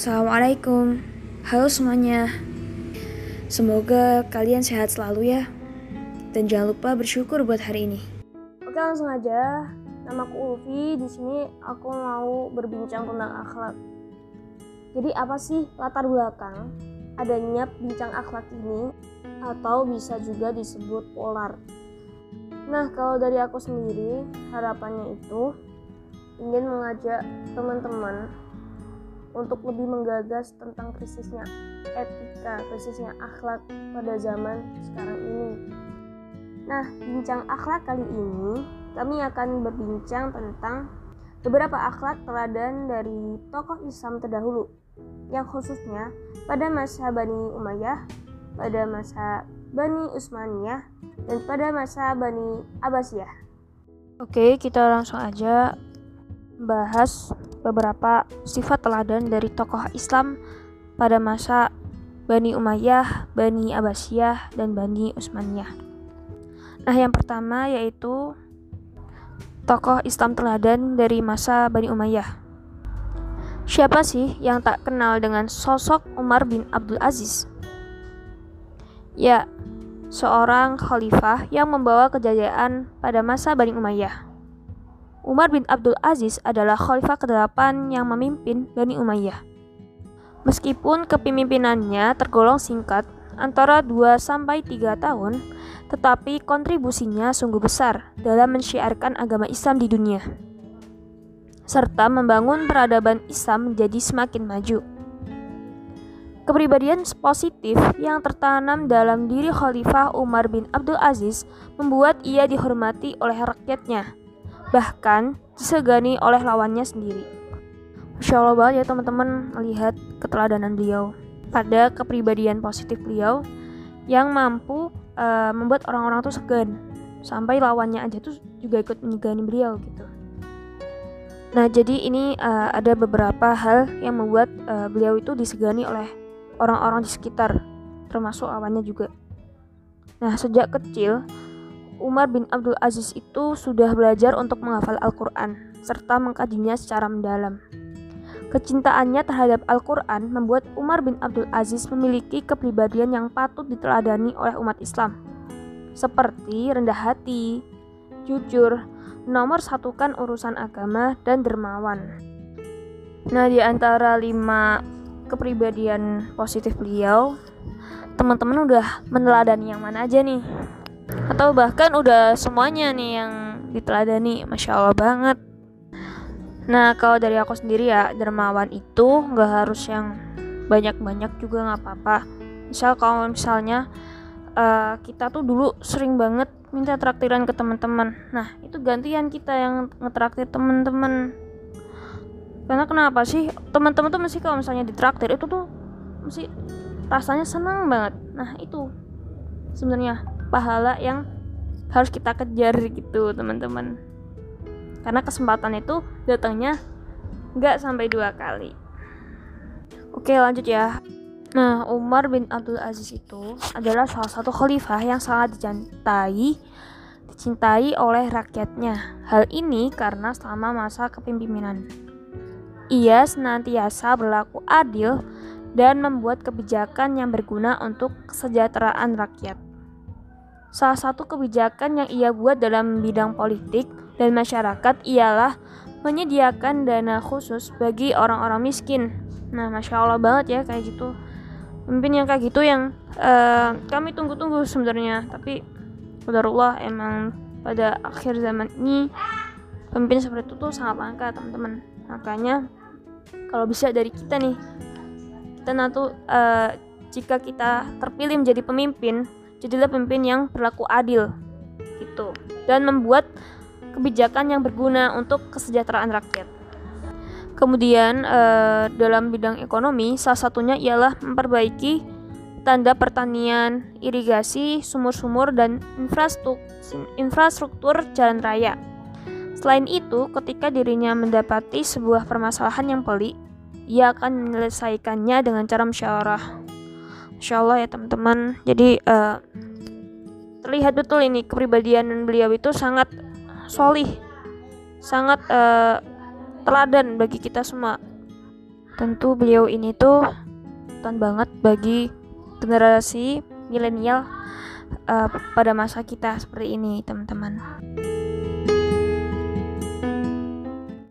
Assalamualaikum. Halo semuanya. Semoga kalian sehat selalu ya. Dan jangan lupa bersyukur buat hari ini. Oke, langsung aja. Namaku Ulfi. Di sini aku mau berbincang tentang akhlak. Jadi apa sih latar belakang adanya bincang akhlak ini atau bisa juga disebut polar? Nah, kalau dari aku sendiri, harapannya itu ingin mengajak teman-teman untuk lebih menggagas tentang krisisnya etika, krisisnya akhlak pada zaman sekarang ini. Nah, bincang akhlak kali ini kami akan berbincang tentang beberapa akhlak teladan dari tokoh Islam terdahulu yang khususnya pada masa Bani Umayyah, pada masa Bani Utsmaniyah, dan pada masa Bani Abbasiyah. Oke, kita langsung aja bahas beberapa sifat teladan dari tokoh Islam pada masa Bani Umayyah, Bani Abbasiyah, dan Bani Utsmaniyah. Nah, yang pertama yaitu tokoh Islam teladan dari masa Bani Umayyah. Siapa sih yang tak kenal dengan sosok Umar bin Abdul Aziz? Ya, seorang khalifah yang membawa kejayaan pada masa Bani Umayyah. Umar bin Abdul Aziz adalah khalifah ke-8 yang memimpin Bani Umayyah. Meskipun kepemimpinannya tergolong singkat, antara 2 sampai 3 tahun, tetapi kontribusinya sungguh besar dalam mensyiarkan agama Islam di dunia serta membangun peradaban Islam menjadi semakin maju. Kepribadian positif yang tertanam dalam diri Khalifah Umar bin Abdul Aziz membuat ia dihormati oleh rakyatnya bahkan disegani oleh lawannya sendiri. Masya Allah banget ya teman-teman melihat keteladanan beliau pada kepribadian positif beliau yang mampu uh, membuat orang-orang tuh segan sampai lawannya aja tuh juga ikut menyegani beliau gitu. Nah jadi ini uh, ada beberapa hal yang membuat uh, beliau itu disegani oleh orang-orang di sekitar termasuk lawannya juga. Nah sejak kecil Umar bin Abdul Aziz itu sudah belajar untuk menghafal Al-Quran serta mengkajinya secara mendalam. Kecintaannya terhadap Al-Quran membuat Umar bin Abdul Aziz memiliki kepribadian yang patut diteladani oleh umat Islam, seperti rendah hati, jujur, nomor satukan urusan agama, dan dermawan. Nah, di antara lima kepribadian positif beliau, teman-teman udah meneladani yang mana aja nih? Atau bahkan udah semuanya nih yang diteladani. Masya allah banget. Nah kalau dari aku sendiri ya dermawan itu nggak harus yang banyak-banyak juga nggak apa-apa. Misal kalau misalnya uh, kita tuh dulu sering banget minta traktiran ke teman-teman. Nah itu gantian kita yang ngetraktir teman-teman. Karena kenapa sih? Teman-teman tuh mesti kalau misalnya ditraktir itu tuh mesti rasanya senang banget. Nah itu sebenarnya pahala yang harus kita kejar gitu teman-teman. Karena kesempatan itu datangnya nggak sampai dua kali. Oke lanjut ya. Nah Umar bin Abdul Aziz itu adalah salah satu khalifah yang sangat dicintai dicintai oleh rakyatnya. Hal ini karena selama masa kepemimpinan. Ia senantiasa berlaku adil dan membuat kebijakan yang berguna untuk kesejahteraan rakyat Salah satu kebijakan yang ia buat dalam bidang politik dan masyarakat ialah menyediakan dana khusus bagi orang-orang miskin. Nah, masya Allah banget ya kayak gitu. Pemimpin yang kayak gitu yang uh, kami tunggu-tunggu sebenarnya, tapi Allah emang pada akhir zaman ini pemimpin seperti itu tuh sangat langka teman-teman. Makanya kalau bisa dari kita nih, kita nanti uh, jika kita terpilih menjadi pemimpin jadilah pemimpin yang berlaku adil gitu dan membuat kebijakan yang berguna untuk kesejahteraan rakyat. Kemudian eh, dalam bidang ekonomi salah satunya ialah memperbaiki tanda pertanian, irigasi, sumur-sumur dan infrastruktur, jalan raya. Selain itu, ketika dirinya mendapati sebuah permasalahan yang pelik, ia akan menyelesaikannya dengan cara musyawarah. Insya Allah ya teman-teman. Jadi uh, terlihat betul ini kepribadian beliau itu sangat solih, sangat uh, teladan bagi kita semua. tentu beliau ini tuh tan banget bagi generasi milenial uh, pada masa kita seperti ini teman-teman